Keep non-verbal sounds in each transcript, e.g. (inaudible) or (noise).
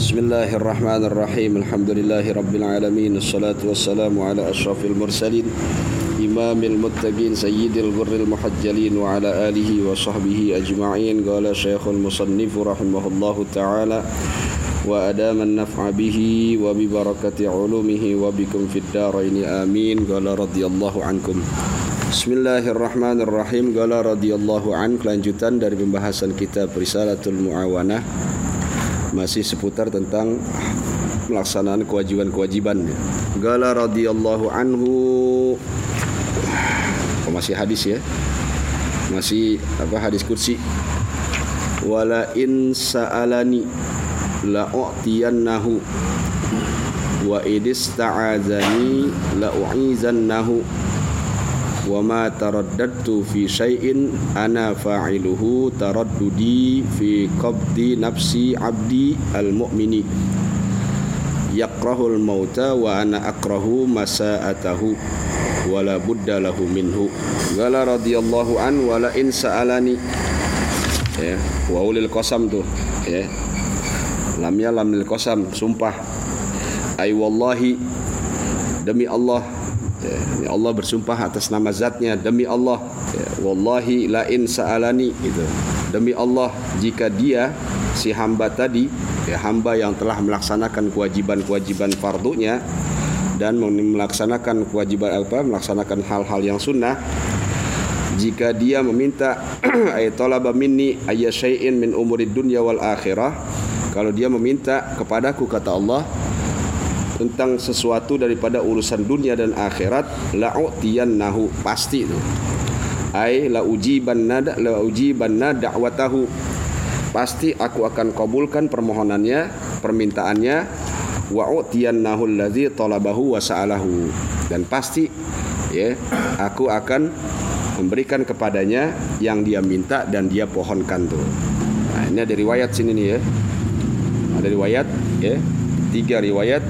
بسم الله الرحمن الرحيم الحمد لله رب العالمين الصلاة والسلام على أشرف المرسلين إمام المتقين سيد الغر المحجلين وعلى آله وصحبه أجمعين قال شيخ المصنف رحمه الله تعالى وأدام النفع به وببركة علومه وبكم في الدارين آمين قال رضي الله عنكم Bismillahirrahmanirrahim. Gala radhiyallahu an. Kelanjutan dari pembahasan kitab Risalatul Mu'awanah. Masih seputar tentang Melaksanaan kewajiban-kewajiban. Gala radhiyallahu anhu. Oh, Masih hadis ya? Masih apa hadis kursi? Wala in sa'alani La'u'tiyannahu. Wa idis ta'azani wa ma taraddadtu fi syai'in ana fa'iluhu taraddudi fi qabdi nafsi abdi al-mu'mini. Yakrahul mauta wa ana akrahu masa'atahu wala budda lahu minhu. Wala radiyallahu an wala in sa'alani. Ya wa ulil qasam tuh ya. Lamnya lamil qasam sumpah. Ay wallahi demi Allah ya, ya Allah bersumpah atas nama zatnya. Demi Allah. Ya, wallahi la in sa'alani. Gitu. Demi Allah jika dia si hamba tadi ya hamba yang telah melaksanakan kewajiban-kewajiban fardunya dan melaksanakan kewajiban apa melaksanakan hal-hal yang sunnah jika dia meminta (clears throat) ay talaba minni ayya syai'in min umurid dunya wal akhirah kalau dia meminta kepadaku kata Allah tentang sesuatu daripada urusan dunia dan akhirat la'utiyannahu. Pasti itu. Ai la ujibanna la ujibanna da'watahu. Pasti aku akan kabulkan permohonannya permintaannya. Wa utiyannahu allazi talabahu wa sa'alahu. Dan pasti ya aku akan memberikan kepadanya yang dia minta dan dia pohonkan tuh. Nah ini ada riwayat sini nih ya. Ada riwayat ya. Tiga riwayat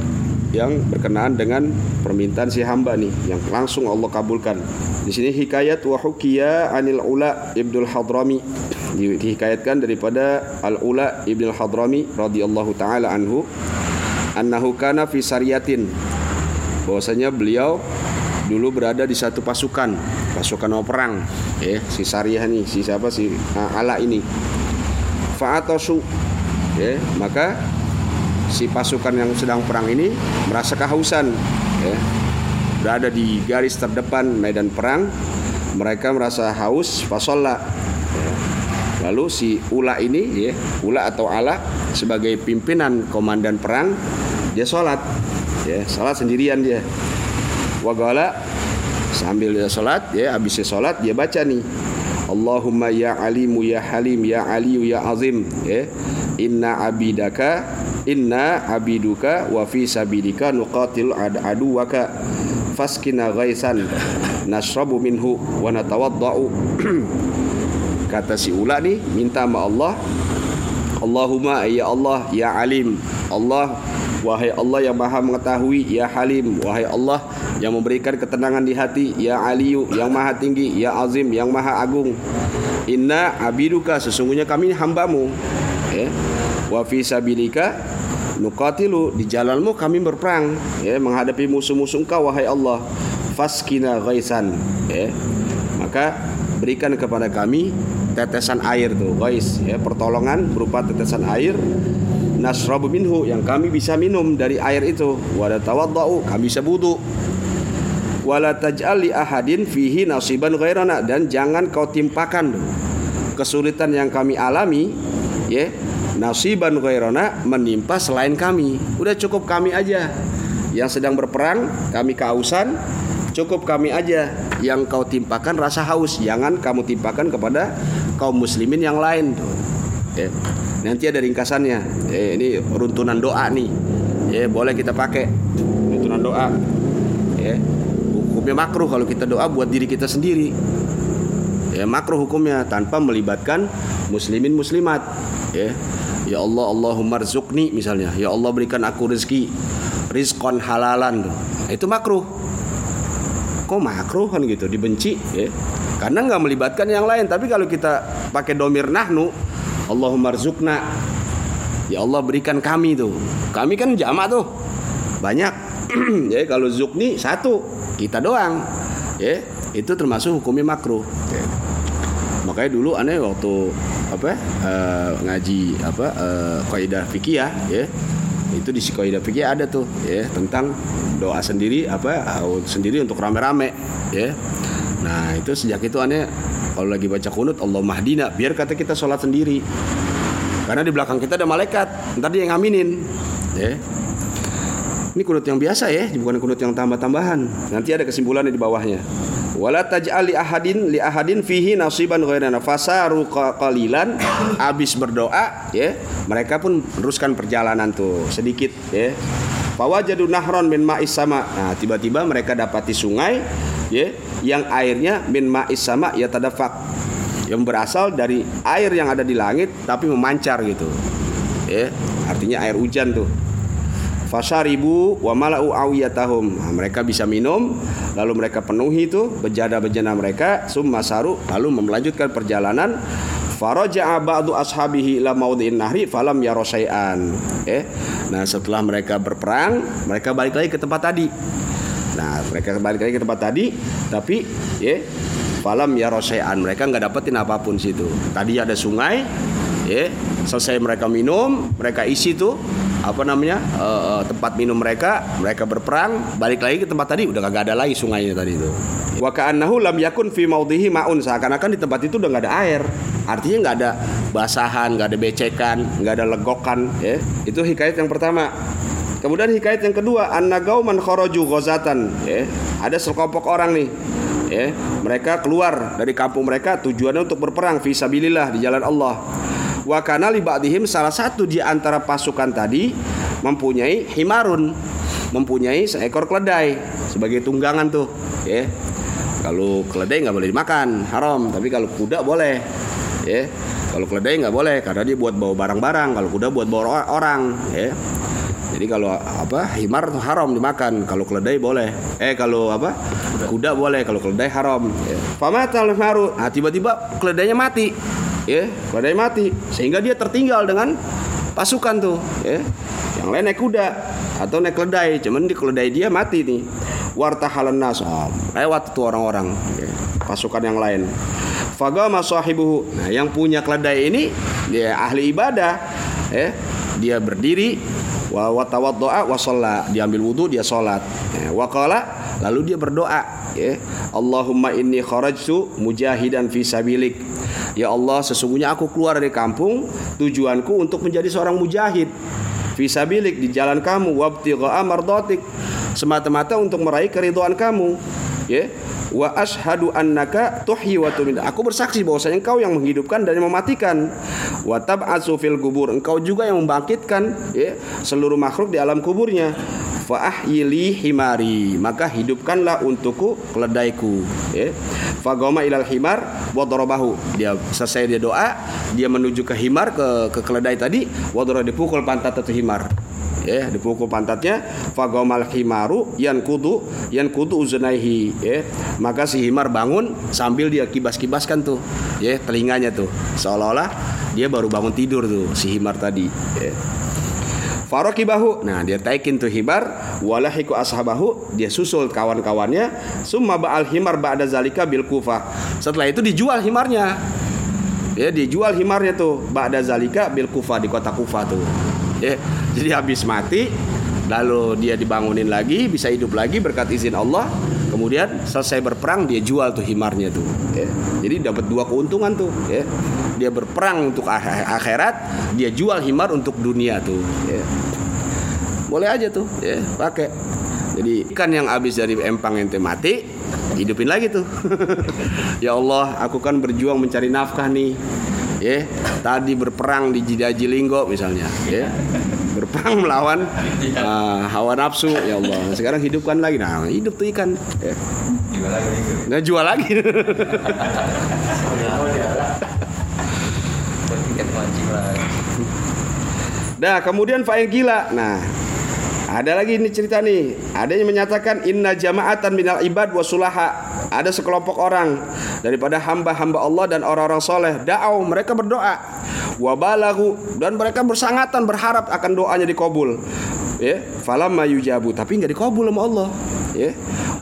yang berkenaan dengan permintaan si hamba nih yang langsung Allah kabulkan. Di sini hikayat wa hukiya anil ula ibnul hadrami. Dihikayatkan daripada al ula ibnul hadrami radhiyallahu taala anhu annahu kana fi sariyatin bahwasanya beliau dulu berada di satu pasukan pasukan perang. Ya si Sariyah nih si siapa si uh, Ala ini. Fa'atosu ya maka si pasukan yang sedang perang ini merasa kehausan ya. Berada di garis terdepan medan perang mereka merasa haus fasolla ya. lalu si Ula ini ya Ula atau Ala sebagai pimpinan komandan perang dia sholat ya. Sholat sendirian dia. Wagala sambil dia sholat ya habis dia sholat dia baca nih Allahumma ya alimu ya halim ya aliyu ya azim ya. Inna abidaka inna abiduka wa fi sabilika nuqatil aduwaka. Faskina ghaisan nashrabu minhu wa natawaddau. (clears throat) Kata si ula nih minta sama Allah. Allahumma ya Allah ya alim Allah wahai Allah yang maha mengetahui ya halim wahai Allah yang memberikan ketenangan di hati ya aliyu yang maha tinggi ya azim yang maha agung. Inna abiduka sesungguhnya kami hambamu wa fi sabilika nuqatilu. Di jalanmu kami berperang ya menghadapi musuh-musuh engkau wahai Allah. Faskina ghaisan ya. Maka berikan kepada kami tetesan air tuh guys ya. Pertolongan berupa tetesan air. Nasrabu minhu yang kami bisa minum dari air itu. Wala tawaddau kami bisa wudu wala taj'al li ahadin fihi nasiban ghairana. Dan jangan kau timpakan kesulitan yang kami alami ya nasiban ghairana menimpa selain kami. Udah cukup kami aja yang sedang berperang kami kehausan cukup kami aja yang kau timpakan rasa haus. Jangan kamu timpakan kepada kaum muslimin yang lain. Tuh ya. nanti ada ringkasannya. Eh, ini runtunan doa nih. Ya boleh kita pakai. Runtunan doa. Ya hukumnya makruh kalau kita doa buat diri kita sendiri. Ya makruh hukumnya tanpa melibatkan muslimin muslimat ya ya Allah Allahumma rizukni misalnya ya Allah berikan aku rezeki rizkon halalan nah, itu makruh kok makruh kan gitu dibenci ya karena nggak melibatkan yang lain tapi kalau kita pakai domir nahnu Allahumma rizukna Ya Allah berikan kami tuh. Kami kan jamak tuh. Banyak. (clears throat) ya kalau zukni satu, kita doang. Ya, itu termasuk hukumnya makruh. Ya. Makanya dulu aneh waktu apa uh, ngaji apa uh, kaidah fikih ya, ya itu di kaidah fikih ada tuh ya tentang doa sendiri apa sendiri untuk rame-rame ya. Nah itu sejak itu aneh kalau lagi baca kunut Allah mahdina biar kata kita sholat sendiri. Karena di belakang kita ada malaikat ntar dia yang ngaminin ya. Ini kunut yang biasa ya bukan kunut yang tambah-tambahan. Nanti ada kesimpulannya di bawahnya wala taj'al li ahadin li ahadin fihi nasiban ghairana fasaru qalilan habis berdoa ya mereka pun teruskan perjalanan tuh sedikit ya Fawajadu nahron min ma'is sama. Nah, tiba-tiba mereka dapati sungai ya yang airnya min ma'is sama ya tadafak yang berasal dari air yang ada di langit tapi memancar gitu. Ya, artinya air hujan tuh fasaribu wa mala'u awiyatahum. Nah, mereka bisa minum lalu mereka penuhi itu bejana-bejana mereka summa saru lalu melanjutkan perjalanan. Faraja'a ba'du ashabihi ila maudhi'in nahri falam yarosai'an eh nah setelah mereka berperang mereka balik lagi ke tempat tadi. Nah mereka balik lagi ke tempat tadi tapi ya falam yarosai'an mereka nggak dapetin apa pun situ. Tadi ada sungai ya selesai mereka minum mereka isi tuh apa namanya uh, tempat minum mereka mereka berperang balik lagi ke tempat tadi udah kagak ada lagi sungainya tadi itu. Wa ka'annahu lam yakun fi maudhihi maun seakan-akan di tempat itu udah nggak ada air. Artinya nggak ada basahan nggak ada becekan nggak ada legokan ya. Itu hikayat yang pertama. Kemudian hikayat yang kedua annagauman kharaju ghazatan ya. Ada sekelompok orang nih ya. Mereka keluar dari kampung mereka tujuannya untuk berperang fisabilillah di jalan Allah wa kana li ba'dihim salah satu di antara pasukan tadi mempunyai himarun mempunyai seekor keledai sebagai tunggangan tuh ya. Kalau keledai nggak boleh dimakan haram. Tapi kalau kuda boleh ya. Kalau keledai nggak boleh karena dia buat bawa barang-barang. Kalau kuda buat bawa orang ya. Jadi kalau apa himar tuh haram dimakan. Kalau keledai boleh. Eh kalau apa kuda boleh. Kalau keledai haram ya. famatal haru nah tiba-tiba keledainya mati ya badai mati. Sehingga dia tertinggal dengan pasukan tuh ya. Yang lain naik kuda atau naik keledai. Cuman di keledai dia mati nih. Wartahalan nas oh, lewat tuh orang-orang ya, pasukan yang lain. Fagama sahibuhu. Nah yang punya keledai ini dia ahli ibadah ya. Dia berdiri wa watawaddoa wa diambil wudhu dia sholat. Ya, wakala lalu dia berdoa ya. Allahumma inni kharajtu mujahidan fi sabilik Ya Allah, sesungguhnya aku keluar dari kampung tujuanku untuk menjadi seorang mujahid. Fisabilik di jalan kamu wabtigha mardatik semata-mata untuk meraih keridhaan kamu. Ya. Wa ashadu annaka tuhyi wa tumid. Aku bersaksi bahwasanya engkau yang menghidupkan dan mematikan. Wa tab'atsu fil kubur. Engkau juga yang membangkitkan ya seluruh makhluk di alam kuburnya fa'ahyili himari maka hidupkanlah untukku keledaiku ya fagoma ilal himar wadorobahu dia selesai dia doa dia menuju ke himar ke ke keledai tadi wadoro dipukul pantat itu himar ya dipukul pantatnya fagomal himaru yan kudu yan kudu uzunaihi ya maka si himar bangun sambil dia kibas-kibaskan tuh ya telinganya tuh seolah-olah dia baru bangun tidur tuh si himar tadi ya Farokibahu. Nah, dia taikin tuh himar, walahiku ashabahu, dia susul kawan-kawannya, summa ba'al himar ba'da zalika bil kufah. Setelah itu dijual himarnya. Ya, dijual himarnya tuh ba'da zalika bil kufah di kota Kufah tuh. Ya, jadi habis mati lalu dia dibangunin lagi, bisa hidup lagi berkat izin Allah. Kemudian selesai berperang dia jual tuh himarnya tuh. Ya. Jadi dapat dua keuntungan tuh. Ya dia berperang untuk akhirat dia jual himar untuk dunia tuh ya. boleh aja tuh ya pakai jadi ikan yang habis dari empang ente mati hidupin lagi tuh (laughs) ya Allah aku kan berjuang mencari nafkah nih ya tadi berperang di Jidaji Linggo misalnya ya berperang (laughs) melawan uh, hawa nafsu ya Allah sekarang hidupkan lagi nah hidup tuh ikan ya. jual lagi nggak jual lagi (laughs) Nah, kemudian fa'il gila. Nah, ada lagi ini cerita nih. Ada yang menyatakan inna jama'atan minal ibad wa sulaha. Ada sekelompok orang daripada hamba-hamba Allah dan orang-orang soleh. Da'au, mereka berdoa. wabalahu dan mereka bersangatan berharap akan doanya dikabul ya falamma yujabu tapi nggak dikabul sama Allah ya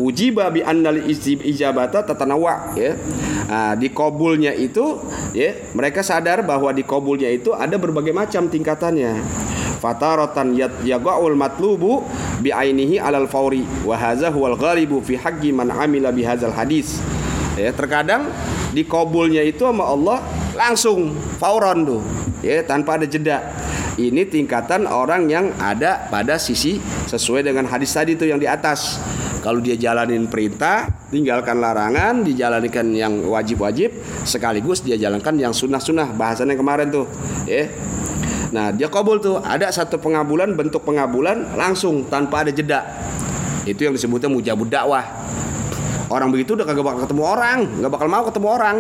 ujiba bi annal ijabata tatanawa ya nah, dikabulnya itu ya mereka sadar bahwa dikabulnya itu ada berbagai macam tingkatannya fataratan yaqaul matlubu bi ainihi alal fauri wa hadza huwal ghalibu fi haqqi man amila bi hadzal hadis. Ya terkadang dikabulnya itu sama Allah langsung fauron tuh ya tanpa ada jeda. Ini tingkatan orang yang ada pada sisi sesuai dengan hadis tadi itu yang di atas. Kalau dia jalanin perintah tinggalkan larangan dijalankan yang wajib-wajib sekaligus dia jalankan yang sunnah-sunnah bahasannya kemarin tuh ya nah dia kabul tuh. Ada satu pengabulan bentuk pengabulan langsung tanpa ada jeda. Itu yang disebutnya mujabud dakwah. Orang begitu udah kagak bakal ketemu orang nggak bakal mau ketemu orang.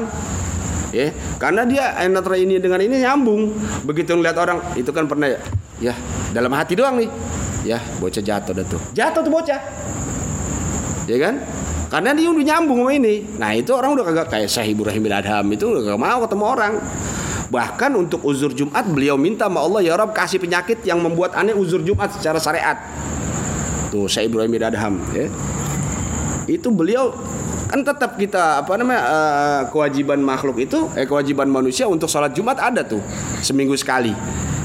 Ya karena dia antara ini dengan ini nyambung. Begitu ngeliat orang itu kan pernah ya ya dalam hati doang nih. Ya bocah jatuh dah tuh. Jatuh tuh bocah. Ya kan? Karena dia udah nyambung sama ini. Nah itu orang udah kagak kayak Syekh Ibrahim bin Adham itu udah kagak mau ketemu orang bahkan untuk uzur Jumat beliau minta sama Allah ya Rob kasih penyakit yang membuat aneh uzur Jumat secara syariat tuh Syekh Ibrahim bin Adham ya itu beliau kan tetap kita apa namanya uh, kewajiban makhluk itu eh kewajiban manusia untuk sholat Jumat ada tuh seminggu sekali.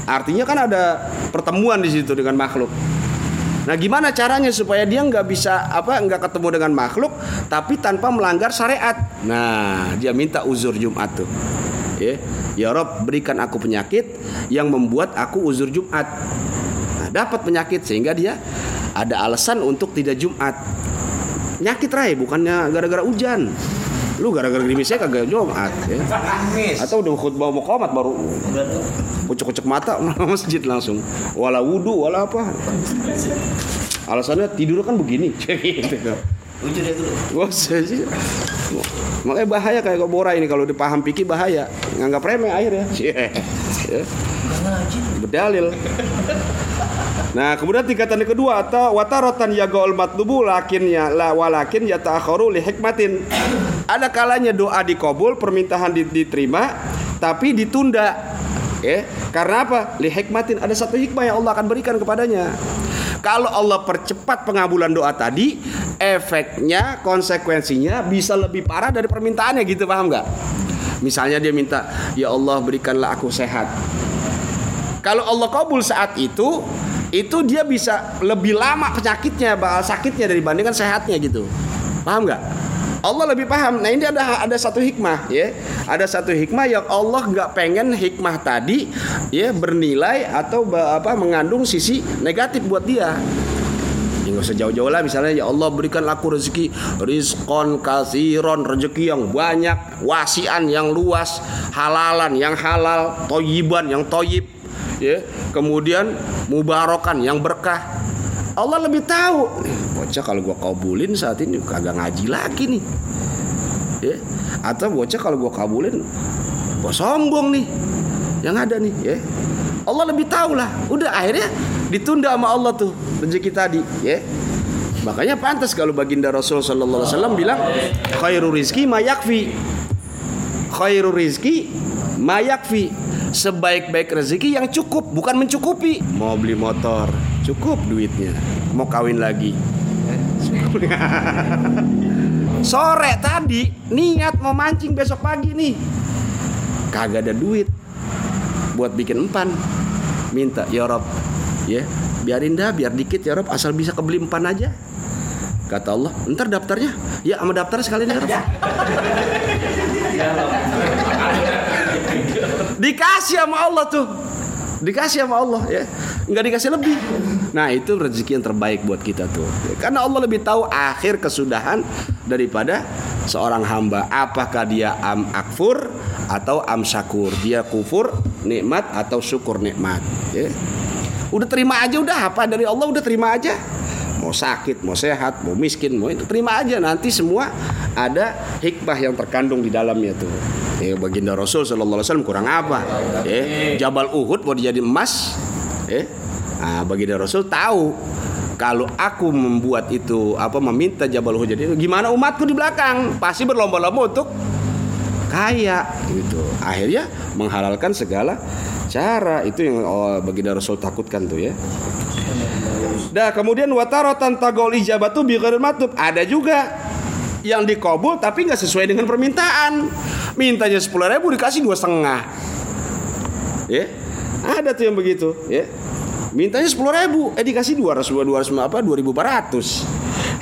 Artinya kan ada pertemuan di situ dengan makhluk. Nah gimana caranya supaya dia nggak bisa apa nggak ketemu dengan makhluk tapi tanpa melanggar syariat. Nah dia minta uzur Jumat tuh. Ya, ya Rob berikan aku penyakit yang membuat aku uzur Jumat. Nah, dapat penyakit sehingga dia ada alasan untuk tidak Jumat. Nyakit rai bukannya gara-gara hujan. Lu gara-gara gerimisnya kagak Jumat ya. atau udah khutbah mau komat baru kucuk-kucuk mata (laughs) masjid langsung. Wala wudhu wala apa. Alasannya tidur kan begini. (laughs) Gitu. Wah, sih. Makanya bahaya kayak kok Bora ini kalau dipaham pikir bahaya. Nganggap remeh akhirnya. (laughs) ya. Berdalil. Nah, kemudian tingkatan yang kedua atau watarotan yagaul matlubu lakinnya la walakin yata'akharu li hikmatin. Ada kalanya doa dikabul, permintaan diterima, tapi ditunda. Ya, karena apa? Li hikmatin ada satu hikmah yang Allah akan berikan kepadanya. Kalau Allah percepat pengabulan doa tadi, efeknya, konsekuensinya bisa lebih parah dari permintaannya gitu, paham nggak? Misalnya dia minta, ya Allah berikanlah aku sehat. Kalau Allah kabul saat itu, itu dia bisa lebih lama penyakitnya, bakal sakitnya dibandingkan sehatnya gitu. Paham nggak? Allah lebih paham. Nah ini ada ada satu hikmah ya. Ada satu hikmah yang Allah nggak pengen hikmah tadi ya bernilai atau apa mengandung sisi negatif buat dia. Ya nggak usah jauh-jauh lah misalnya ya Allah berikan aku rezeki rizkon kasiron rezeki yang banyak wasian yang luas halalan yang halal toyiban yang toyib ya kemudian mubarokan yang berkah Allah lebih tahu. Bocah kalau gua kabulin saat ini kagak ngaji lagi nih. Ya. Atau bocah kalau gua kabulin gua sombong nih. Yang ada nih ya. Allah lebih tahu lah udah akhirnya ditunda sama Allah tuh rezeki tadi ya. Makanya pantas kalau baginda Rasul Sallallahu Alaihi Wasallam bilang khairu rizki mayakfi khairu rizki mayakfi sebaik-baik rezeki yang cukup bukan mencukupi. Mau beli motor cukup duitnya. Mau kawin lagi. (laughs) Sore tadi niat mau mancing besok pagi nih. Kagak ada duit buat bikin empan. Minta ya Rob ya biarin dah biar dikit ya asal bisa kebeli empan aja kata Allah ntar daftarnya. Ya sama daftar sekalian ya Rob dikasih sama Allah tuh. Dikasih sama Allah ya. Nggak dikasih lebih. Nah itu rezeki yang terbaik buat kita tuh. Karena Allah lebih tahu akhir kesudahan daripada seorang hamba. Apakah dia am akfur atau am syakur? Dia kufur nikmat atau syukur nikmat ya. Udah terima aja udah. Apa dari Allah udah terima aja sakit, mau sehat, mau miskin, mau itu terima aja nanti semua ada hikmah yang terkandung di dalamnya tuh. Ya, baginda Rasul Shallallahu Alaihi Wasallam kurang apa? Ya, Jabal Uhud mau dijadi emas, ya. Nah, baginda Rasul tahu kalau aku membuat itu apa meminta Jabal Uhud jadi gimana umatku di belakang pasti berlomba-lomba untuk kaya gitu akhirnya menghalalkan segala cara itu yang oh, baginda Rasul takutkan tuh ya Dah kemudian watarotan tagol ijabatu bi matub ada juga yang dikobul tapi nggak sesuai dengan permintaan. Mintanya sepuluh ribu dikasih dua setengah. Ya ada tuh yang begitu ya. Mintanya sepuluh ribu eh dikasih dua ratus dua ratus apa dua ribu empat ratus.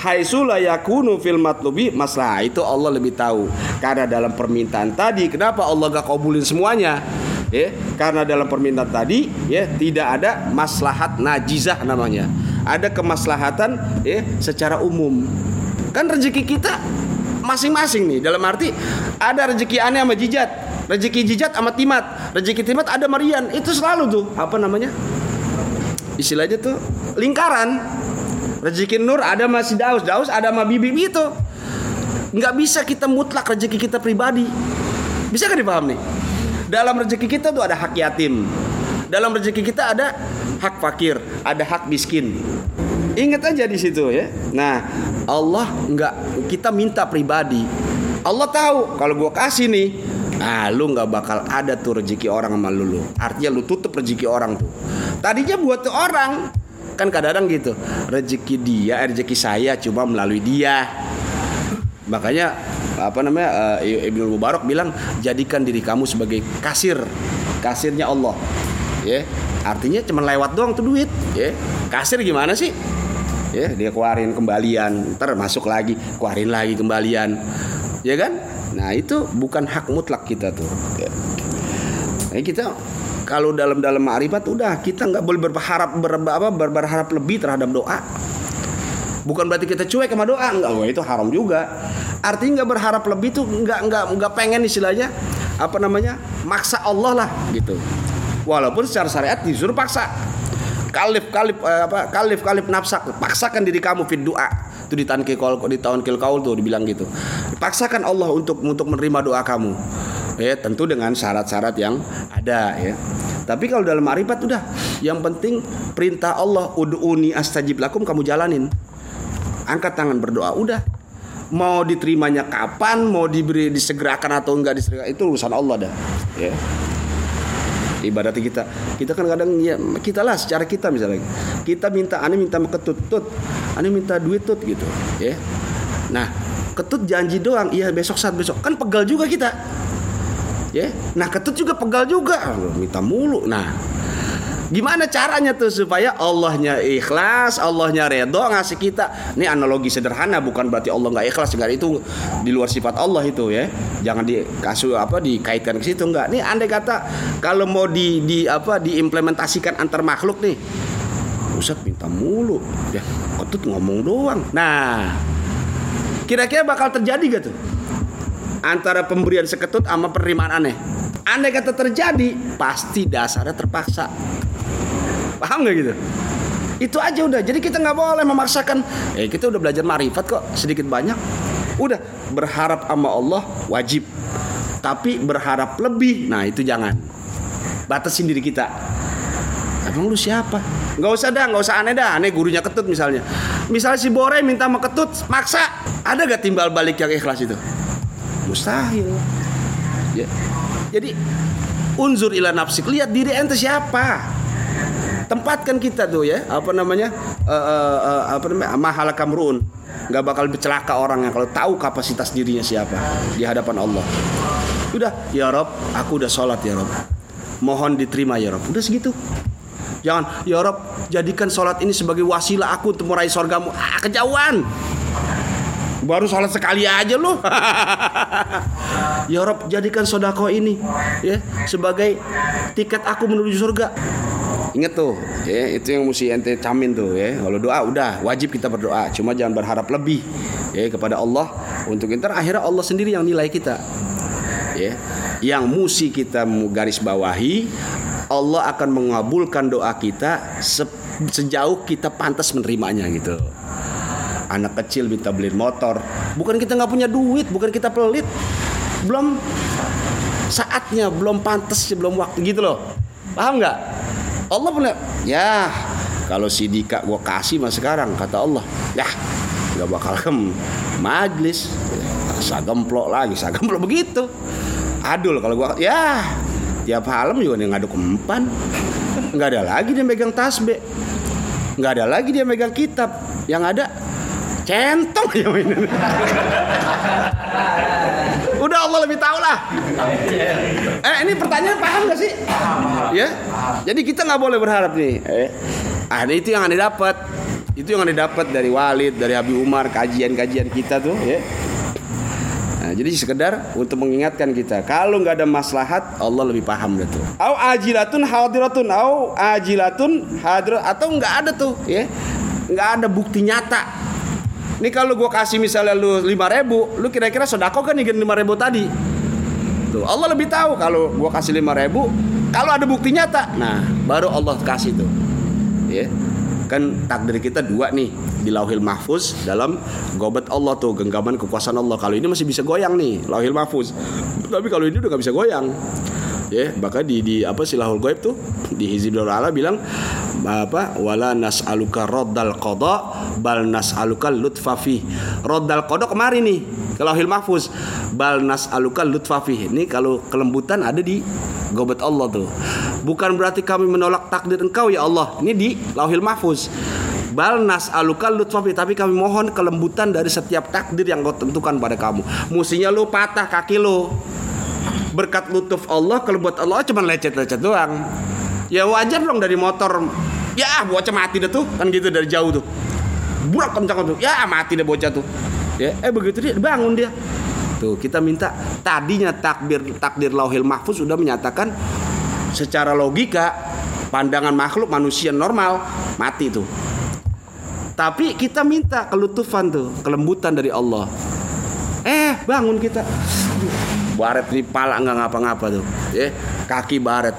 Haisula yakunu fil matlubi masalah itu Allah lebih tahu. Karena dalam permintaan tadi kenapa Allah gak kabulin semuanya? Ya karena dalam permintaan tadi ya tidak ada maslahat najizah namanya ada kemaslahatan ya secara umum. Kan rezeki kita masing-masing nih. Dalam arti ada rezeki aneh sama jijat rezeki jijat sama timat rezeki timat ada marian itu selalu tuh apa namanya? Istilahnya tuh lingkaran. Rezeki nur ada masih daus daus ada sama bibi itu. Nggak bisa kita mutlak rezeki kita pribadi. Bisa kan dipaham dalam rezeki kita tuh ada hak yatim. Dalam rezeki kita ada hak fakir, ada hak miskin. Ingat aja di situ ya. Nah, Allah nggak kita minta pribadi. Allah tahu kalau gue kasih nih, ah lu nggak bakal ada tuh rezeki orang sama lu, lu. Artinya lu tutup rezeki orang tuh. Tadinya buat tuh orang kan kadang-kadang gitu. Rezeki dia, eh, rezeki saya cuma melalui dia. Makanya apa namanya uh, Ibnu Mubarak bilang jadikan diri kamu sebagai kasir kasirnya Allah ya artinya cuma lewat doang tuh duit ya. Kasir gimana sih? Ya dia keluarin kembalian ntar masuk lagi keluarin lagi kembalian. Ya kan? Nah itu bukan hak mutlak kita tuh ya. nah, kita kalau dalam dalam ma'rifat udah kita nggak boleh berharap ber, apa, berharap lebih terhadap doa. Bukan berarti kita cuek sama doa enggak oh, itu haram juga. Artinya nggak berharap lebih tuh nggak nggak nggak pengen istilahnya apa namanya maksa Allah lah gitu walaupun secara syariat disuruh paksa. Kalif kalif eh, apa kalif kalif nafsak paksakan diri kamu fit doa. Itu di tahun kil di tahun kil kaul tuh dibilang gitu. Paksakan Allah untuk untuk menerima doa kamu. Ya tentu dengan syarat-syarat yang ada ya. Tapi kalau dalam marifat udah yang penting perintah Allah ud'uni astajib lakum kamu jalanin. Angkat tangan berdoa udah. Mau diterimanya kapan, mau diberi disegerakan atau enggak disegerakan itu urusan Allah dah. Ya. Ibarat kita, kita kan kadang ya kita lah secara kita misalnya kita minta, aneh minta ketut tut, aneh minta duit tut gitu, ya. Nah ketut janji doang, iya besok saat besok kan pegal juga kita, ya. Nah ketut juga pegal juga, minta mulu, nah Gimana caranya tuh supaya Allahnya ikhlas, Allahnya redho ngasih kita. Ini analogi sederhana bukan berarti Allah nggak ikhlas, enggak itu di luar sifat Allah itu ya. Jangan dikasih apa dikaitkan ke situ enggak. Nih andai kata kalau mau di, di apa diimplementasikan antar makhluk nih. Ustaz minta mulu. Ya, tuh ngomong doang. Nah, kira-kira bakal terjadi gak tuh? Antara pemberian seketut sama penerimaan aneh. Andai kata terjadi, pasti dasarnya terpaksa. Paham nggak gitu? Itu aja udah. Jadi kita nggak boleh memaksakan. Eh kita udah belajar marifat kok sedikit banyak. Udah berharap sama Allah wajib. Tapi berharap lebih, nah itu jangan. Batasin diri kita. Emang lu siapa? Nggak usah dah, nggak usah aneh dah. Aneh gurunya ketut misalnya. Misalnya si Bore minta sama ketut, maksa. Ada gak timbal balik yang ikhlas itu? Mustahil. Ya. Jadi unzur ila nafsik, lihat diri ente siapa tempatkan kita tuh ya. Apa namanya? Uh, uh, uh, apa namanya? Mahal kamrun. Nggak bakal bercelaka orangnya kalau tahu kapasitas dirinya siapa di hadapan Allah. Udah ya Rob aku udah sholat ya Rob. Mohon diterima ya Rob. Udah segitu. Jangan ya Rob jadikan sholat ini sebagai wasilah aku untuk meraih sorgamu. Ah kejauhan. Baru sholat sekali aja loh (laughs) ya Rob jadikan sodako ini ya sebagai tiket aku menuju surga Ingat tuh, ya itu yang mesti ente camin tuh ya. Kalau doa udah wajib kita berdoa, cuma jangan berharap lebih ya kepada Allah untuk ntar akhirnya Allah sendiri yang nilai kita. Ya. Yang mesti kita garis bawahi Allah akan mengabulkan doa kita sejauh kita pantas menerimanya gitu. Anak kecil minta beli motor, bukan kita nggak punya duit, bukan kita pelit, belum saatnya, belum pantas, belum waktu gitu loh. Paham nggak? Allah punya ya kalau si Dika gue kasih mas sekarang kata Allah. Ya nggak bakal ke majlis. Sagemplok lagi sagemplok begitu. Adul kalau gua ya tiap malam juga dia ngaduk empan. Nggak ada lagi dia megang tasbih. Nggak ada lagi dia megang kitab. Yang ada centong ya mainan Allah lebih tahu lah eh ini pertanyaan paham gak sih? Ya? jadi kita nggak boleh berharap nih. Eh? Ah itu yang anda dapat itu yang anda dapat dari Walid dari Habib Umar kajian-kajian kita tuh ya. Nah, jadi sekedar untuk mengingatkan kita, kalau nggak ada maslahat, Allah lebih paham itu. Au ajilatun hadiratun, au ajilatun hadirat atau nggak ada tuh, ya, nggak ada bukti nyata. Ini kalau gua kasih misalnya lu lima ribu, lu kira-kira sodako kan nih lima ribu tadi? Tuh, Allah lebih tahu kalau gua kasih lima ribu, kalau ada bukti nyata, nah baru Allah kasih tuh, ya. Kan takdir kita dua nih, di lauhil mahfuz dalam gobat Allah tuh genggaman kekuasaan Allah. Kalau ini masih bisa goyang nih lauhil mahfuz. Tapi kalau ini udah nggak bisa goyang ya bahkan di di apa silahul goib tuh di hizibul ala bilang apa wala nas'aluka raddal qada bal nas'aluka lutfa fi raddal qada kemarin nih ke lauhil mahfuz. Bal nas'aluka lutfa fi ini kalau kelembutan ada di gobat Allah tuh. Bukan berarti kami menolak takdir engkau ya Allah. Ini di lauhil mahfuz. Bal aluka lutfafi tapi kami mohon kelembutan dari setiap takdir yang kau tentukan pada kamu. Musinya lu patah kaki lu. Berkat lutuf Allah, kelembutan Allah cuma lecet-lecet doang. Ya wajar dong dari motor. Ya bocah mati deh tuh kan gitu dari jauh tuh. Burak kencang tuh. Ya mati deh bocah tuh. Ya, eh begitu dia bangun dia. Tuh kita minta tadinya takdir takdir lauhil mahfuz sudah menyatakan secara logika pandangan makhluk manusia normal mati tuh tapi kita minta kelutufan tuh, kelembutan dari Allah. Eh, bangun kita. Baret di pala nggak ngapa-ngapa tuh, ya. Kaki baret.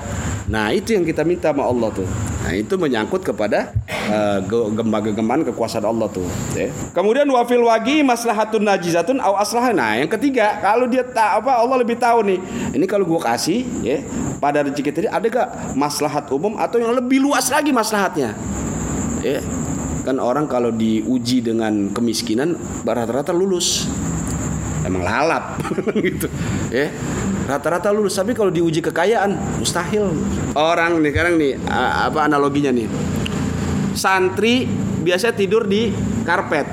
Nah, itu yang kita minta sama Allah tuh. Nah, itu menyangkut kepada uh, gemba-geman kekuasaan Allah tuh. Ya. Kemudian wafil wagi maslahatun najizatun au aslah. Nah, yang ketiga, kalau dia tak apa Allah lebih tahu nih. Ini kalau gua kasih, ya, pada rezeki tadi ada gak maslahat umum atau yang lebih luas lagi maslahatnya? Ya, kan orang kalau diuji dengan kemiskinan rata-rata lulus emang lalap (laughs) gitu ya rata-rata lulus tapi kalau diuji kekayaan mustahil orang nih sekarang nih apa analoginya nih santri biasa tidur di karpet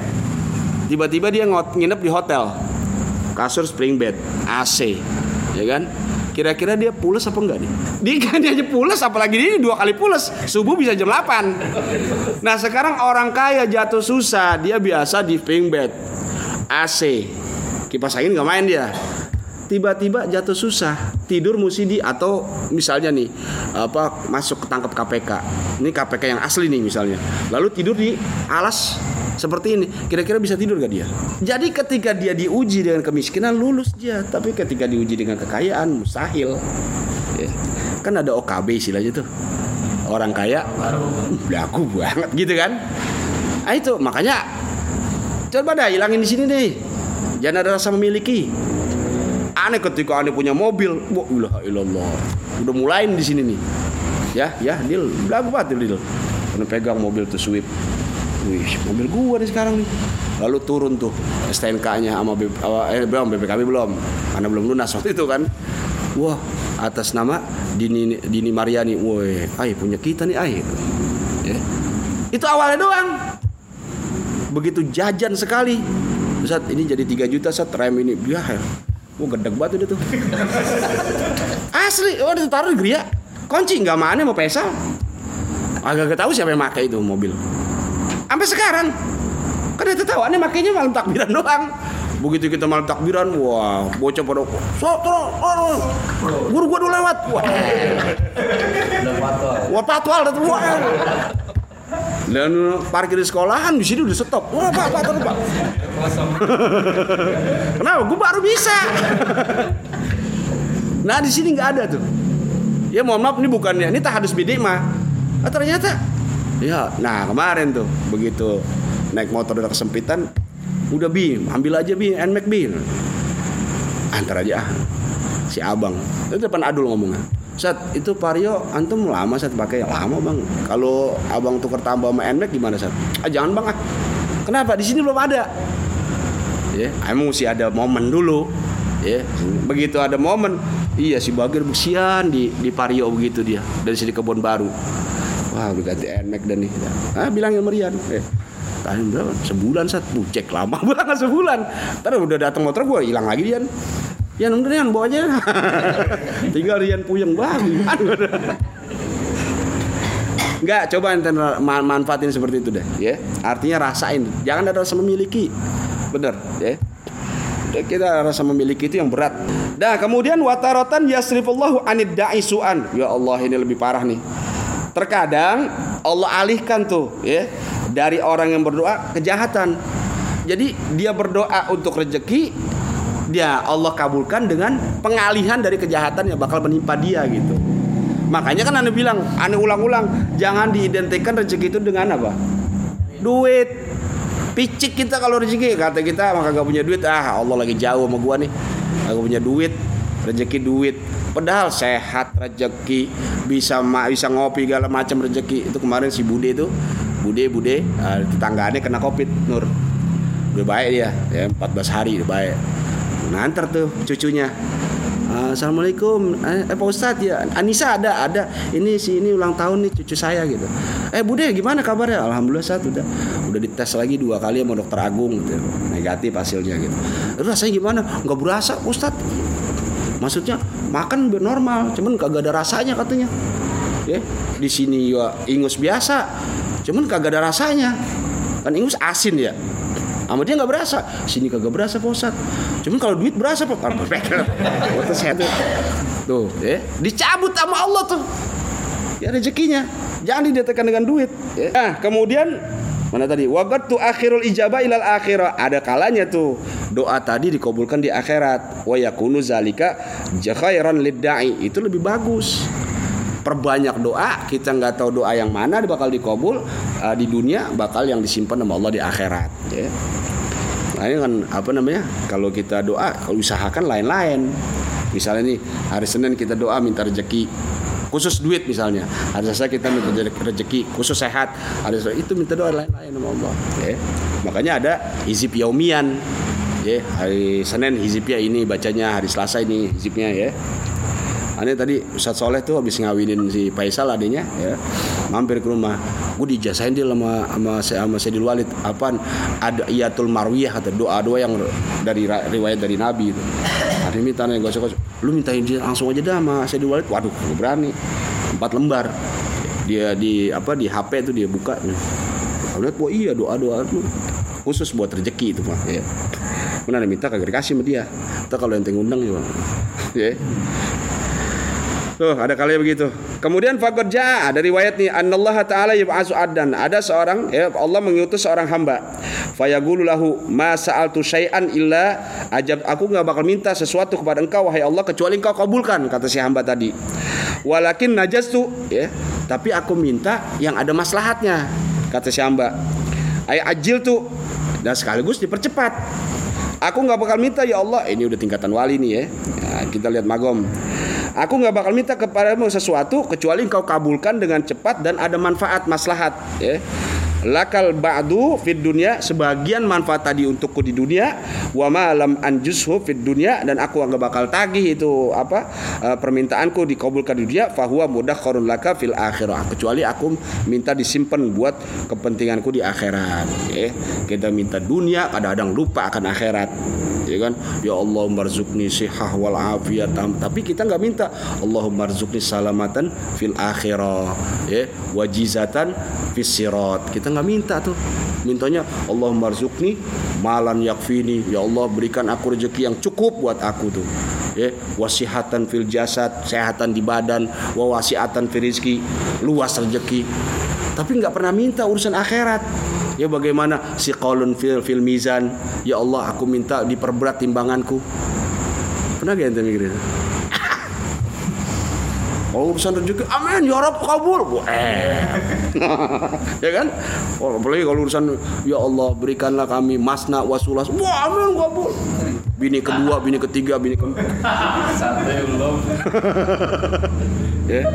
tiba-tiba dia nginep di hotel kasur spring bed AC ya kan Kira-kira dia pulas apa enggak nih? (laughs) Dia kan dia aja pulas apalagi ini dua kali pulas. Subuh bisa jam 8. Nah, sekarang orang kaya jatuh susah, dia biasa di pink bed. AC. Kipas angin nggak main dia. Tiba-tiba jatuh susah, tidur mesti di atau misalnya nih apa masuk ketangkep KPK. Ini KPK yang asli nih misalnya. Lalu tidur di alas seperti ini kira-kira bisa tidur gak dia jadi ketika dia diuji dengan kemiskinan lulus dia tapi ketika diuji dengan kekayaan mustahil ya. kan ada OKB istilahnya tuh orang kaya laku banget gitu kan nah, itu makanya coba dah hilangin di sini deh jangan ada rasa memiliki aneh ketika aneh punya mobil wah ilah udah mulain di sini nih ya ya deal belagu banget deal karena pegang mobil tuh sweep Wih, mobil gua nih sekarang nih. Lalu turun tuh STNK-nya sama B, eh, belum BPKB belum, karena belum lunas waktu itu kan. Wah, atas nama Dini Dini Mariani. Woi, ay punya kita nih ay. Ya. Itu awalnya doang. Begitu jajan sekali. Saat ini jadi 3 juta saat rem ini dia Wah gedeg banget udah tuh. Asli, oh ditaruh di geria. Kunci nggak mana mau pesal. Agak gak tahu siapa yang pakai itu mobil. Sampai sekarang. Kan itu tahu aneh makainya malam takbiran doang. Begitu kita malam takbiran, wah, bocah pada so, terus, oh, guru gua dulu lewat. Wah. Wah, patwal wah. Dan parkir di sekolahan di sini udah stop. Wah, Pak, Pak, Pak. (laughs) Kenapa? Gue baru bisa. nah, di sini nggak ada tuh. Ya mohon maaf ini bukannya, ini tak hadus bidik mah. Ah, ternyata Ya, nah kemarin tuh begitu naik motor udah kesempitan, udah bi, ambil aja bi, nmax bi. Antar aja ah, si abang. Itu depan adul ngomongnya. Sat, itu Vario antum lama saat pakai lama bang. Kalau abang tukar tambah sama nmax gimana Sat? Ah jangan bang ah. Kenapa? Di sini belum ada. Ya, emang mesti ada momen dulu. Ya, begitu ada momen Iya si Bagir besian di di Pario begitu dia dari sini kebun baru. Wah udah ganti NMAX dan nih. Ah bilang yang Merian. Eh, tanya berapa? Sebulan saat cek lama (laughs) banget sebulan. Terus udah datang motor gue hilang lagi dia. Ya nunggu Rian bawa aja. (laughs) Tinggal Rian puyeng banget. (laughs) Enggak, coba ente manfaatin seperti itu deh, ya. Artinya rasain, jangan ada rasa memiliki. Bener, ya. Kita rasa memiliki itu yang berat. Nah, kemudian watarotan yasrifullahu anid da'i su'an. Ya Allah, ini lebih parah nih. Terkadang Allah alihkan tuh, ya, dari orang yang berdoa kejahatan. Jadi dia berdoa untuk rezeki, dia Allah kabulkan dengan pengalihan dari kejahatan yang bakal menimpa dia gitu. Makanya kan anda bilang, anda ulang-ulang, jangan diidentikan rezeki itu dengan apa? Duit. Picik kita kalau rezeki. Kata kita maka gak punya duit? Ah Allah lagi jauh sama gua nih. Gak punya duit rezeki duit. Padahal sehat rezeki bisa bisa ngopi segala macam rezeki. Itu kemarin si Bude itu Bude Bude uh, tetangganya kena covid Nur. Udah baik dia ya 14 hari udah baik nganter tuh cucunya. Assalamualaikum. Eh, eh Pak Ustadz ya Anissa ada ada. Ini si ini ulang tahun nih cucu saya gitu. Eh Bude gimana kabarnya? Alhamdulillah saat udah. Udah dites lagi dua kali sama dokter Agung gitu. Negatif hasilnya gitu. Rasanya gimana? Nggak berasa Ustadz. Maksudnya makan normal cuman kagak ada rasanya katanya. Ya di sini ya ingus biasa cuman kagak ada rasanya. Kan ingus asin ya sama dia nggak berasa. Sini kagak berasa posat cuman kalau duit berasa pak (laughs) tuh. Ya. Dicabut sama Allah tuh. Ya rezekinya. Jangan didatangkan dengan duit ya. nah kemudian mana tadi? Wagat tuh akhirul ijabah ilal akhirah. Ada kalanya tuh. Doa tadi dikabulkan di akhirat. Wa yakunu zalika jakhairan lidda'i itu lebih bagus perbanyak doa kita nggak tahu doa yang mana bakal dikabul uh, di dunia bakal yang disimpan sama Allah di akhirat ya Nah ini kan apa namanya? Kalau kita doa, kalau usahakan lain-lain. Misalnya nih hari Senin kita doa minta rezeki khusus duit misalnya. Hari Selasa kita minta rezeki khusus sehat. Hari Selasa itu minta doa lain-lain sama Allah. Ya. Makanya ada hizib yaumian. Ya, hari Senin hizibnya ini bacanya, hari Selasa ini hizibnya ya. Ini tadi Ustadz Soleh tuh habis ngawinin si Faisal adanya ya mampir ke rumah. Gue dijasain dia sama sama sama Sayyidul Walid. Apaan? Ada iyatul marwiyah atau doa doa yang dari riwayat dari Nabi itu. Ada minta nih gosok gosok lu mintain dia langsung aja dah sama Sayyidul Walid. Waduh gue berani. Empat lembar. Dia di apa di HP itu dia buka. Lihat wah iya doa doa itu khusus buat rezeki itu mah ya. Mana minta kagak dikasih sama dia. Kita kalau yang ngundang ya (laughs) ya Tuh, ada kali begitu. Kemudian faqad jaa ada riwayat nih anallaha taala yub'atsu adan. Ada seorang ya Allah mengutus seorang hamba. Fayaqulu lahu ma sa'altu syai'an illa ajab aku nggak bakal minta sesuatu kepada engkau wahai Allah kecuali engkau kabulkan kata si hamba tadi. Walakin najastu ya, tapi aku minta yang ada maslahatnya kata si hamba. Ay ajil tuh dan sekaligus dipercepat. Aku nggak bakal minta ya Allah. Ini udah tingkatan wali nih ya. ya kita lihat magom. Aku nggak bakal minta kepadamu sesuatu kecuali engkau kabulkan dengan cepat dan ada manfaat maslahat ya lakal ba'du fid dunya sebagian manfaat tadi untukku di dunia wa ma lam anjushu fid dunya dan aku nggak bakal tagih itu apa uh, permintaanku dikabulkan di dunia fahuwa mudakharun laka fil akhirah. Kecuali aku minta disimpan buat kepentinganku di akhirat. Ya kita minta dunia kadang-kadang lupa akan akhirat. Ya kan? Ya Allah marzukni sihah wal afiyat tapi kita nggak minta Allahumma marzukni salamatan fil akhirah. Ya wajizatan fis sirat. Kita nggak minta tuh. Mintanya Allah marzukni malan yakfini. Ya Allah berikan aku rezeki yang cukup buat aku tuh. Ya wasihatan fil jasad sehatan di badan wa wasiatan fil rizki luas rezeki. Tapi nggak pernah minta urusan akhirat. Ya bagaimana? Si qaulun fil fil mizan. Ya Allah aku minta diperberat timbanganku. Pernah gak ente mikir kalau urusan rezeki, amin ya Rabb kabul. Eh. (laughs) ya kan? Oh, apalagi kalau urusan ya Allah berikanlah kami masna wasulas. Wah, amin kabul. Bini kedua, bini ketiga, bini keempat. (laughs) (laughs) Ya.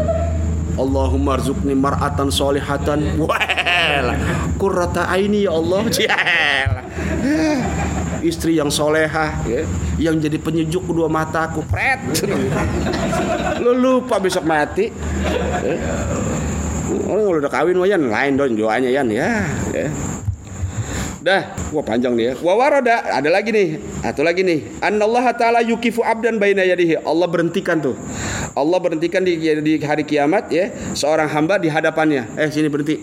Allahumma rzukni mar'atan solihatan. Wah, kurrata aini ya Allah. Istri yang solehah, ya yang jadi penyejuk kedua mataku pret lu lupa besok mati eh? Oh, udah kawin wayan lain dong doanya yan ya, ya. Dah, wah panjang nih ya. Wa warada, ada lagi nih. Satu lagi nih. Anallaha ta'ala yukifu abdan baina yadihi. Allah berhentikan tuh. Allah berhentikan di hari kiamat ya seorang hamba di hadapannya. Eh sini berhenti.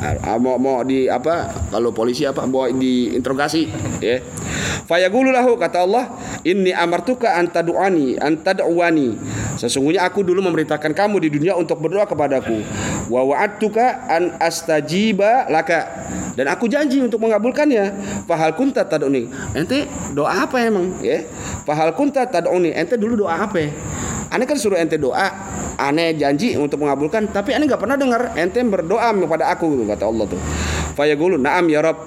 Ah, mau mau di apa? Kalau polisi apa? Mau diinterogasi ya. Fayaqulu lahu kata Allah, "Inni amartuka an tad'ani, an tad'wani." Sesungguhnya aku dulu memerintahkan kamu di dunia untuk berdoa kepadaku. Wa wa'adtuka an astajiba laka dan aku janji untuk mengabulkannya. Fahal kunta tad'uni. Ente doa apa emang? Ya. Fahal kunta tad'uni. Ente dulu doa apa? Aneh kan suruh ente doa, aneh janji untuk mengabulkan, tapi aneh nggak pernah dengar ente berdoa kepada aku kata Allah tuh. Fayaqulu na'am ya Rabb.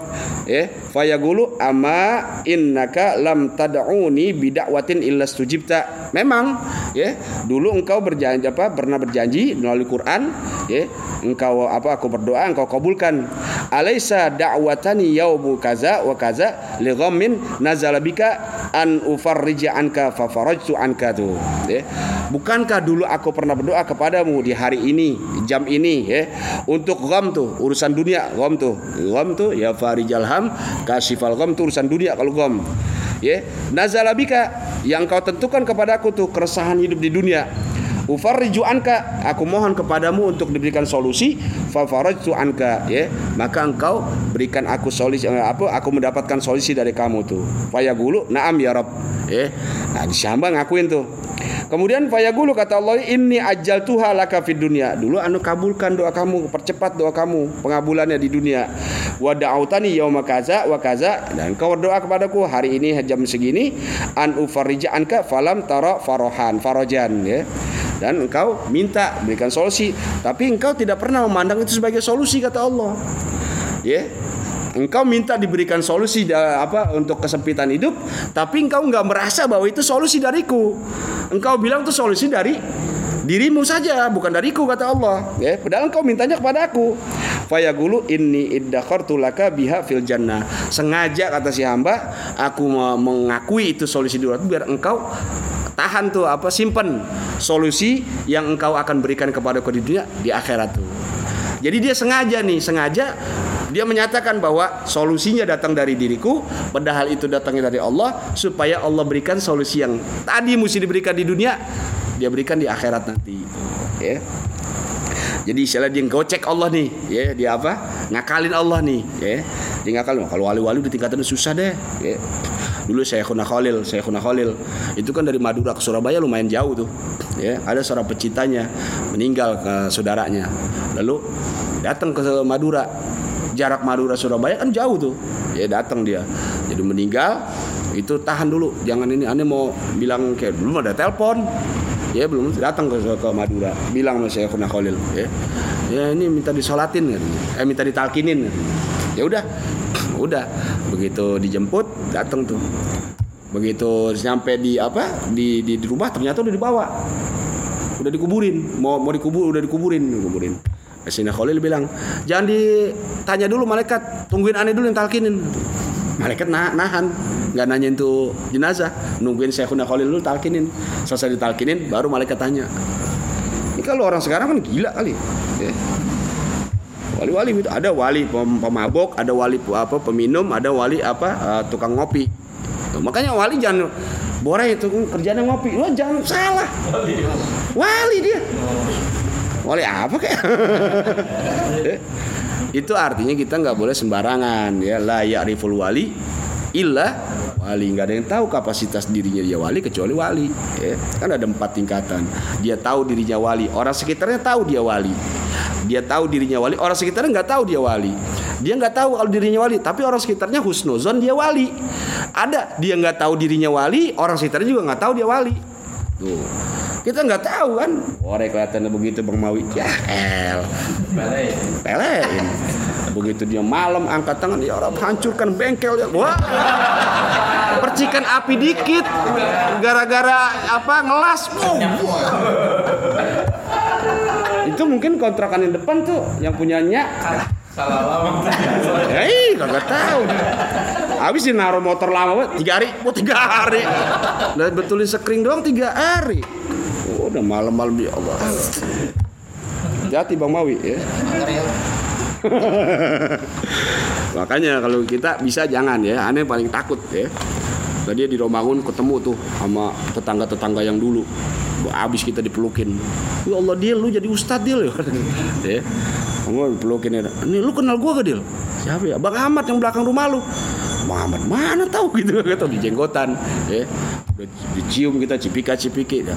Ya, fayaqulu ama innaka lam tad'uni bida'watin illa stujibta. Memang ya, dulu engkau berjanji apa? Pernah berjanji melalui Quran, ya, engkau apa aku berdoa engkau kabulkan alaisa da'watani yaumu kaza wa kaza li ghammin nazala bika an ufarrija anka fa farajtu anka tuh ya bukankah dulu aku pernah berdoa kepadamu di hari ini jam ini ya untuk gham tuh urusan dunia gham tuh gham tuh ya farijal ham kasifal gham tuh urusan dunia kalau gham. Ya nazala bika yang kau tentukan kepadaku tuh keresahan hidup di dunia ufarriju anka. Aku mohon kepadamu untuk diberikan solusi. Fafarajtu anka ya. Maka engkau berikan aku solusi eh, apa aku mendapatkan solusi dari kamu tuh. Fayaqulu na'am ya rab ya. Nah disamba ngakuin tuh. Kemudian fayagulu kata Allah ini ajal tuha laka fid dunia. Dulu anu kabulkan doa kamu, percepat doa kamu pengabulannya di dunia. Wa da'autani yauma kaza wa kaza. Dan kau berdoa kepadaku hari ini jam segini an ufarrija anka falam tara farohan farojan ya dan engkau minta berikan solusi. Tapi engkau tidak pernah memandang itu sebagai solusi kata Allah. Ya. Engkau minta diberikan solusi apa untuk kesempitan hidup tapi engkau nggak merasa bahwa itu solusi dariku. Engkau bilang itu solusi dari dirimu saja bukan dariku kata Allah. Ya padahal engkau mintanya kepada aku. Fayagulu inni iddakhartu laka biha fil jannah. Sengaja kata si hamba aku mengakui itu solusi dulu biar engkau tahan tuh apa simpen solusi yang engkau akan berikan kepada di dunia di akhirat tuh. Jadi dia sengaja nih sengaja dia menyatakan bahwa solusinya datang dari diriku padahal itu datangnya dari Allah supaya Allah berikan solusi yang tadi mesti diberikan di dunia dia berikan di akhirat nanti. Ya. Jadi istilah dia gocek Allah nih ya dia apa? Ngakalin Allah nih ya. Dia ngakalin kalau wali-wali di tingkatan susah deh ya dulu saya Khuna Khalil saya Khuna Khalil. Itu kan dari Madura ke Surabaya lumayan jauh tuh. Ya ada seorang pecintanya meninggal ke saudaranya. Lalu datang ke Madura. Jarak Madura Surabaya kan jauh tuh. Ya datang dia. Jadi meninggal itu tahan dulu. Jangan ini aneh mau bilang kayak belum ada telepon. Ya belum. Datang ke, ke Madura. Bilang sama saya Khuna Khalil ya. Ya ini minta disolatin eh minta ditalkinin ya udah. Udah. Begitu dijemput datang tuh. Begitu sampai di apa di, di, di rumah ternyata udah dibawa. Udah dikuburin. Mau mau dikubur udah dikuburin. Dikuburin. Sina Khalil bilang jangan ditanya dulu malaikat. Tungguin aneh dulu yang talkinin. Malaikat nah, nahan. Nggak nanya itu jenazah. Nungguin Syekhuna Khalil dulu talkinin. Selesai ditalkinin baru malaikat tanya. Ini kalau orang sekarang kan gila kali. Ya wali-wali itu ada wali pemabok ada wali apa peminum ada wali apa uh, tukang ngopi. Makanya wali jangan borai itu kerjanya ngopi. Wah, jangan salah. Wali dia. Wali apa kayak (laughs) itu artinya kita nggak boleh sembarangan ya. La ya'riful wali illa wali. Nggak ada yang tahu kapasitas dirinya dia wali kecuali wali ya. kan ada empat tingkatan. Dia tahu dirinya wali. Orang sekitarnya tahu dia wali dia tahu dirinya wali. Orang sekitarnya nggak tahu dia wali. Dia nggak tahu kalau dirinya wali. Tapi orang sekitarnya husnuzon dia wali. Ada dia nggak tahu dirinya wali orang sekitarnya juga nggak tahu dia wali. Tuh. Kita nggak tahu kan? Orang kelihatannya begitu bang Mawi ya el. Pelein. Begitu dia malam angkat tangan ya orang hancurkan bengkel ya. Wah. Percikan api dikit. Gara-gara apa ngelas itu mungkin kontrakan yang depan tuh yang punyanya Salah lama. Hei, kagak tahu. Habis sih naruh motor lama tiga hari, mau tiga hari. Dan betulin sekring doang tiga hari. Oh, udah malam-malam ya Allah. Jati Bang Mawi ya. (laughs) Makanya kalau kita bisa jangan ya, aneh paling takut ya. Tadi di Romangun ketemu tuh sama tetangga-tetangga yang dulu. Abis kita dipelukin. Ya Allah dia lu jadi ustad dia ya. (laughs) ya. Kamu dipelukin ya. Ini lu kenal gua gak Dil? Siapa ya? Bang Ahmad yang belakang rumah lu. Bang Ahmad mana tahu (laughs) gitu kata di jenggotan ya. Udah dicium kita cipika cipiki ya.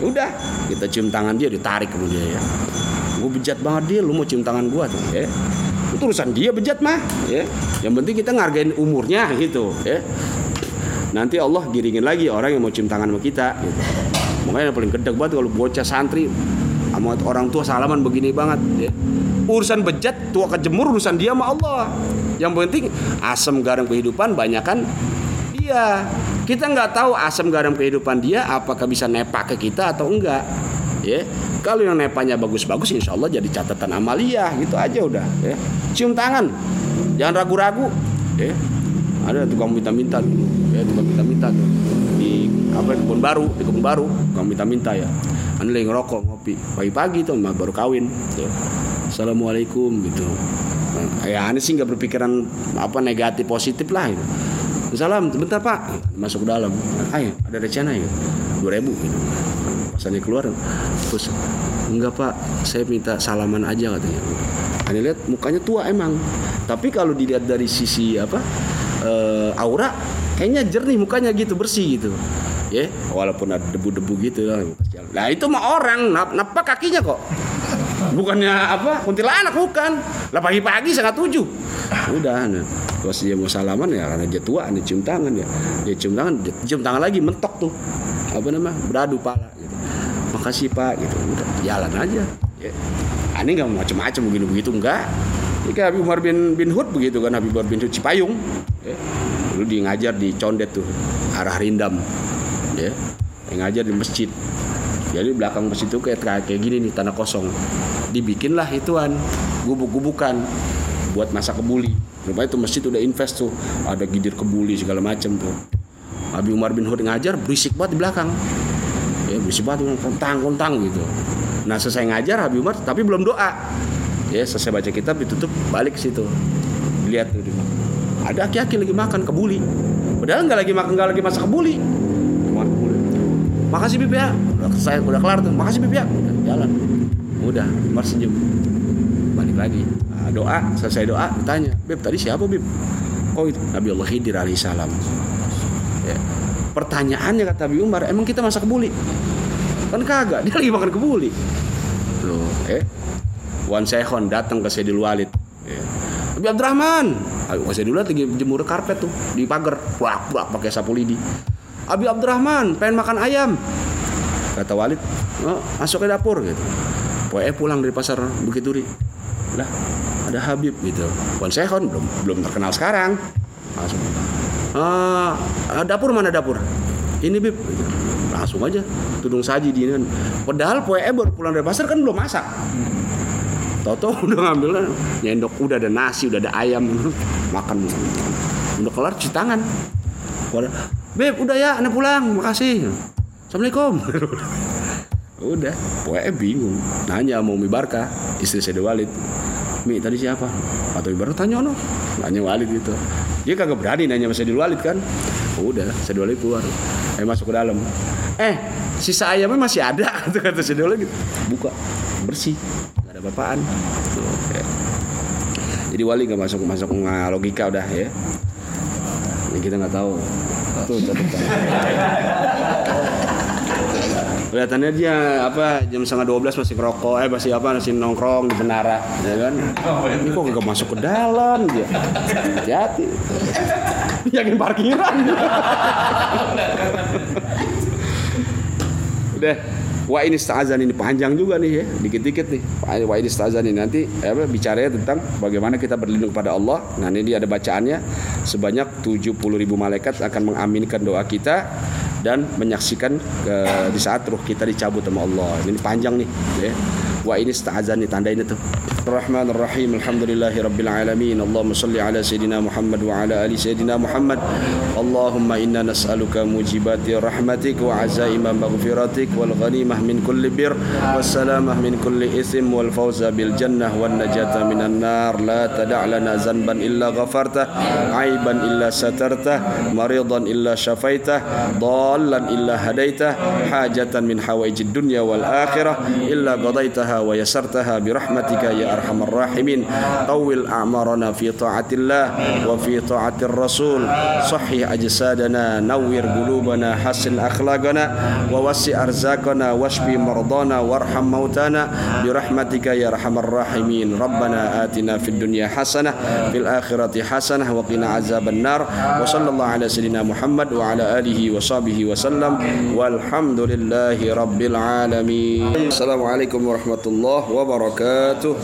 Udah kita cium tangan dia ditarik sama dia ya. Gue bejat banget dia, lu mau cium tangan gua tuh ya. Itu urusan dia bejat mah ya. Yang penting kita ngargain umurnya gitu ya. Nanti Allah giringin lagi orang yang mau cium tangan sama kita gitu. Makanya yang paling gedek banget kalau bocah santri sama orang tua salaman begini banget ya. Urusan bejat tua kejemur urusan dia sama Allah. Yang penting asam garam kehidupan banyakan dia. Kita nggak tahu asam garam kehidupan dia apakah bisa nepak ke kita atau enggak. Ya, kalau yang nepanya bagus-bagus, insya Allah jadi catatan amalia gitu aja udah. Ya. Cium tangan, jangan ragu-ragu. Ya. Ada tukang minta-minta ya tukang minta-minta tuh di apa kebun baru, di kebun baru, tukang minta-minta ya. Anda lagi ngerokok ngopi pagi-pagi tuh, mah baru kawin. Ya. Assalamualaikum gitu. Nah, ya aneh sih nggak berpikiran apa negatif positif lah gitu. Salam, sebentar Pak. Masuk ke dalam. Ayo, ada recana ya. 2000 gitu. Pas Ani keluar, terus enggak Pak, saya minta salaman aja katanya. Ani lihat mukanya tua emang. Tapi kalau dilihat dari sisi apa? Eh, aura kayaknya jernih mukanya gitu, bersih gitu. Ya, walaupun ada debu-debu gitu lah. Nah, itu mah orang, nap napa kakinya kok. Bukannya apa? Kuntilanak bukan. Lah pagi-pagi sangat tujuh. Udah, nah. Terus dia mau salaman ya karena dia tua, nih cium tangan ya. Dia cium tangan, dia cium tangan lagi mentok tuh. Apa nama? Beradu pala gitu. Makasih Pak gitu. Udah jalan aja. Ya. Ini nggak macem-macem begitu begitu enggak. Ini kayak Habib Umar bin, bin Hud begitu kan Habib Umar bin Hud Cipayung. Ya. Dulu dia ngajar di Condet tuh arah Rindam. Ya. Yang ngajar di masjid. Jadi belakang masjid itu kayak kayak gini nih tanah kosong. Dibikinlah ituan gubuk-gubukan buat masak kebuli. Rupanya itu masjid udah invest tuh, ada gidir kebuli segala macem tuh. Habib Umar bin Hud ngajar berisik banget di belakang. Ya berisik banget kontang kontang gitu. Nah selesai ngajar Habib Umar tapi belum doa. Ya selesai baca kitab ditutup balik situ. Lihat tuh. Ada aki-aki lagi makan kebuli. Padahal nggak lagi makan nggak lagi masak kebuli. Kebuli. Makasih Bib ya. Udah selesai udah kelar tuh. Makasih Bib ya. Udah jalan. Udah, Umar senyum. Balik lagi. Nah, doa, selesai doa ditanya, "Bib, tadi siapa, Bib?" Oh, itu Nabi Allah Khidir alaihissalam. Ya. Pertanyaannya kata Nabi Umar, "Emang kita masak kebuli?" Kan kagak, dia lagi makan kebuli. Loh, eh. Wan Sehon datang ke Sayyidil Walid. Ya. Nabi Abdurrahman. Ayo, Sayyidil Walid lagi jemur karpet tuh di pagar. Buak, buak pakai sapu lidi. Abi Abdurrahman pengen makan ayam. Kata Walid, oh, masuk ke dapur gitu. Pokoknya pulang dari pasar Bukit Duri. Lah, ada Habib gitu. Sehon belum belum terkenal sekarang. Langsung. Ah, dapur mana dapur? Ini Bib. Gitu. Langsung aja tudung saji di ini. Padahal poe baru pulang dari pasar kan belum masak. Toto udah ngambil kan, nyendok udah ada nasi, udah ada ayam, makan. Udah kelar cuci tangan. Beb, udah ya, anda pulang, makasih. Assalamualaikum. (laughs) udah, pokoknya bingung. Nanya mau Mi Barka, istri saya Walid. Mi tadi siapa? Atau Mi Barka tanya no. Nanya Walid gitu. Dia kagak berani nanya sama Sayyidul Walid kan. Udah, Sayyidul Walid keluar. Eh masuk ke dalam. Eh, sisa ayamnya masih ada (laughs) kata kata Sayyidul Walid gitu. Buka, bersih. Bapaan. Tuh, ya. Jadi wali nggak masuk masuk logika udah ya. Ini kita nggak tahu. Tuh. Kelihatannya dia apa jam setengah 12 masih ngerokok, eh masih apa masih nongkrong di menara, ya kan? Ini kok gak masuk ke dalam dia. Hati-hati. Yakin parkiran. Udah. Wa ini sta'azan ini panjang juga nih ya, dikit-dikit nih. Wa ini sta'azan ini nanti apa bicaranya tentang bagaimana kita berlindung kepada Allah. Nah, ini dia ada bacaannya sebanyak 70 ribu malaikat akan mengaminkan doa kita dan menyaksikan ke, di saat ruh kita dicabut sama Allah. Ini panjang nih, ya. Ini ista'azani tandain itu الرحمن الرحيم الحمد لله رب العالمين. اللهم صل على سيدنا محمد وعلى آل سيدنا محمد. اللهم إنا نسألك موجبات رحمتك وعزائم مغفرتك والغنيمة من كل بر والسلامة من كل إثم والفوز بالجنة والنجاة من النار. لا تدع لنا ذنبا إلا غفرته عيبا إلا سترته مريضا إلا شفيته ضالا إلا هديته حاجة من حوائج الدنيا والآخرة إلا قضيتها ويسرتها برحمتك يا أرحم الراحمين. طول أعمارنا في طاعة الله وفي طاعة الرسول. صحي أجسادنا نور قلوبنا حسن أخلاقنا ووسع أرزاقنا واشفي مرضانا وارحم موتانا. برحمتك يا أرحم الراحمين. ربنا آتنا في الدنيا حسنة في الآخرة حسنة وقنا عذاب النار. وصلى الله على سيدنا محمد وعلى آله وصحبه وسلم. والحمد لله رب العالمين. السلام عليكم ورحمة ورحمة الله وبركاته.